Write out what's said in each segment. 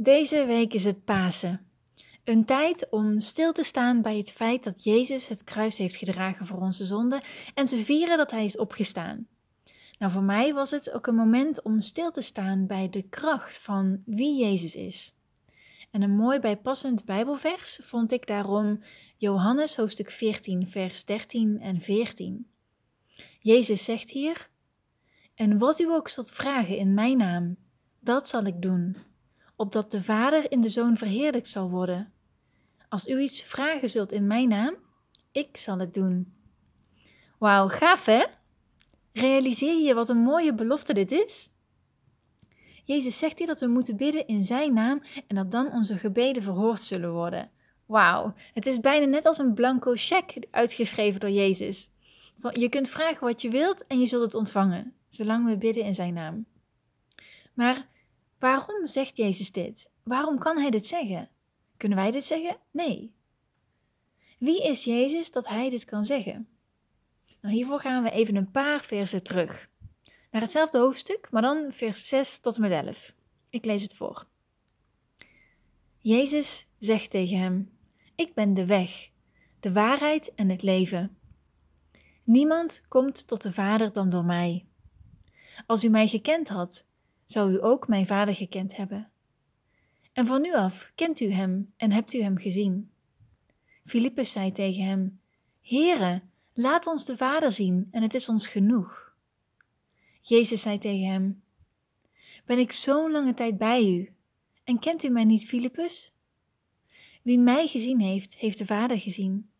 Deze week is het Pasen. Een tijd om stil te staan bij het feit dat Jezus het kruis heeft gedragen voor onze zonden en te vieren dat Hij is opgestaan. Nou, voor mij was het ook een moment om stil te staan bij de kracht van wie Jezus is. En een mooi bijpassend Bijbelvers vond ik daarom Johannes hoofdstuk 14, vers 13 en 14. Jezus zegt hier: En wat u ook zult vragen in mijn naam, dat zal ik doen opdat de Vader in de Zoon verheerlijkt zal worden. Als u iets vragen zult in mijn naam, ik zal het doen. Wauw, gaaf hè? Realiseer je wat een mooie belofte dit is? Jezus zegt hier dat we moeten bidden in zijn naam en dat dan onze gebeden verhoord zullen worden. Wauw, het is bijna net als een blanco cheque uitgeschreven door Jezus. Je kunt vragen wat je wilt en je zult het ontvangen, zolang we bidden in zijn naam. Maar Waarom zegt Jezus dit? Waarom kan hij dit zeggen? Kunnen wij dit zeggen? Nee. Wie is Jezus dat hij dit kan zeggen? Nou, hiervoor gaan we even een paar versen terug. Naar hetzelfde hoofdstuk, maar dan vers 6 tot en met 11. Ik lees het voor. Jezus zegt tegen hem: Ik ben de weg, de waarheid en het leven. Niemand komt tot de Vader dan door mij. Als u mij gekend had, zou u ook mijn vader gekend hebben. En van nu af kent u hem en hebt u hem gezien. Filippus zei tegen hem: Heere, laat ons de Vader zien, en het is ons genoeg. Jezus zei tegen hem: Ben ik zo'n lange tijd bij u, en kent u mij niet, Filippus? Wie mij gezien heeft, heeft de Vader gezien.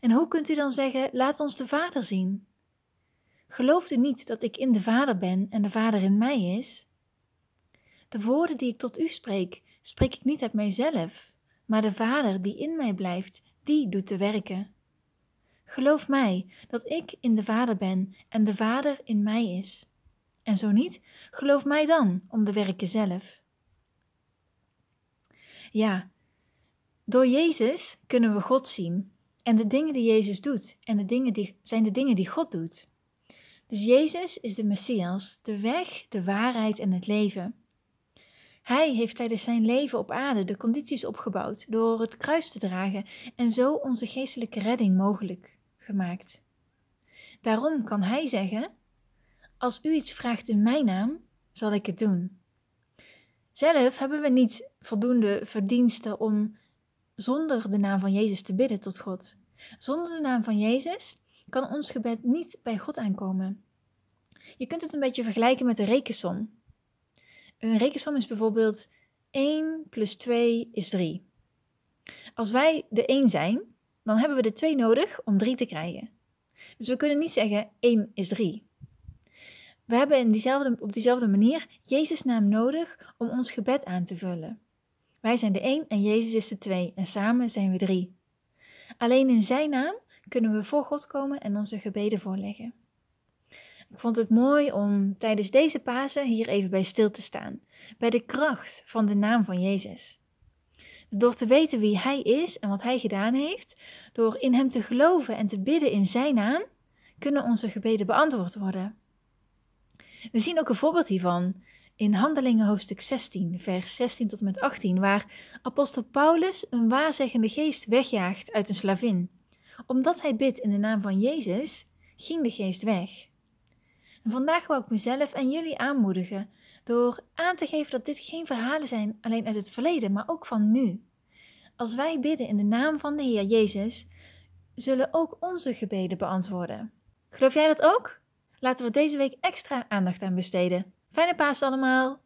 En hoe kunt u dan zeggen: Laat ons de Vader zien? Gelooft u niet dat ik in de Vader ben en de Vader in mij is? De woorden die ik tot u spreek, spreek ik niet uit mijzelf, maar de Vader die in mij blijft, die doet de werken. Geloof mij dat ik in de Vader ben en de Vader in mij is. En zo niet, geloof mij dan om de werken zelf. Ja, door Jezus kunnen we God zien en de dingen die Jezus doet en de dingen die, zijn de dingen die God doet. Dus Jezus is de Messias, de weg, de waarheid en het leven. Hij heeft tijdens zijn leven op aarde de condities opgebouwd door het kruis te dragen en zo onze geestelijke redding mogelijk gemaakt. Daarom kan hij zeggen: Als u iets vraagt in mijn naam, zal ik het doen. Zelf hebben we niet voldoende verdiensten om zonder de naam van Jezus te bidden tot God. Zonder de naam van Jezus kan ons gebed niet bij God aankomen. Je kunt het een beetje vergelijken met de rekensom. Een rekensom is bijvoorbeeld 1 plus 2 is 3. Als wij de 1 zijn, dan hebben we de 2 nodig om 3 te krijgen. Dus we kunnen niet zeggen 1 is 3. We hebben in diezelfde, op diezelfde manier Jezus' naam nodig om ons gebed aan te vullen. Wij zijn de 1 en Jezus is de 2 en samen zijn we 3. Alleen in Zijn naam kunnen we voor God komen en onze gebeden voorleggen. Ik vond het mooi om tijdens deze Pasen hier even bij stil te staan, bij de kracht van de naam van Jezus. Door te weten wie Hij is en wat Hij gedaan heeft, door in Hem te geloven en te bidden in Zijn naam, kunnen onze gebeden beantwoord worden. We zien ook een voorbeeld hiervan in Handelingen hoofdstuk 16, vers 16 tot en met 18, waar apostel Paulus een waarzeggende geest wegjaagt uit een slavin. Omdat hij bidt in de naam van Jezus, ging de geest weg. En vandaag wil ik mezelf en jullie aanmoedigen door aan te geven dat dit geen verhalen zijn alleen uit het verleden, maar ook van nu. Als wij bidden in de naam van de Heer Jezus, zullen ook onze gebeden beantwoorden. Geloof jij dat ook? Laten we deze week extra aandacht aan besteden. Fijne paas allemaal!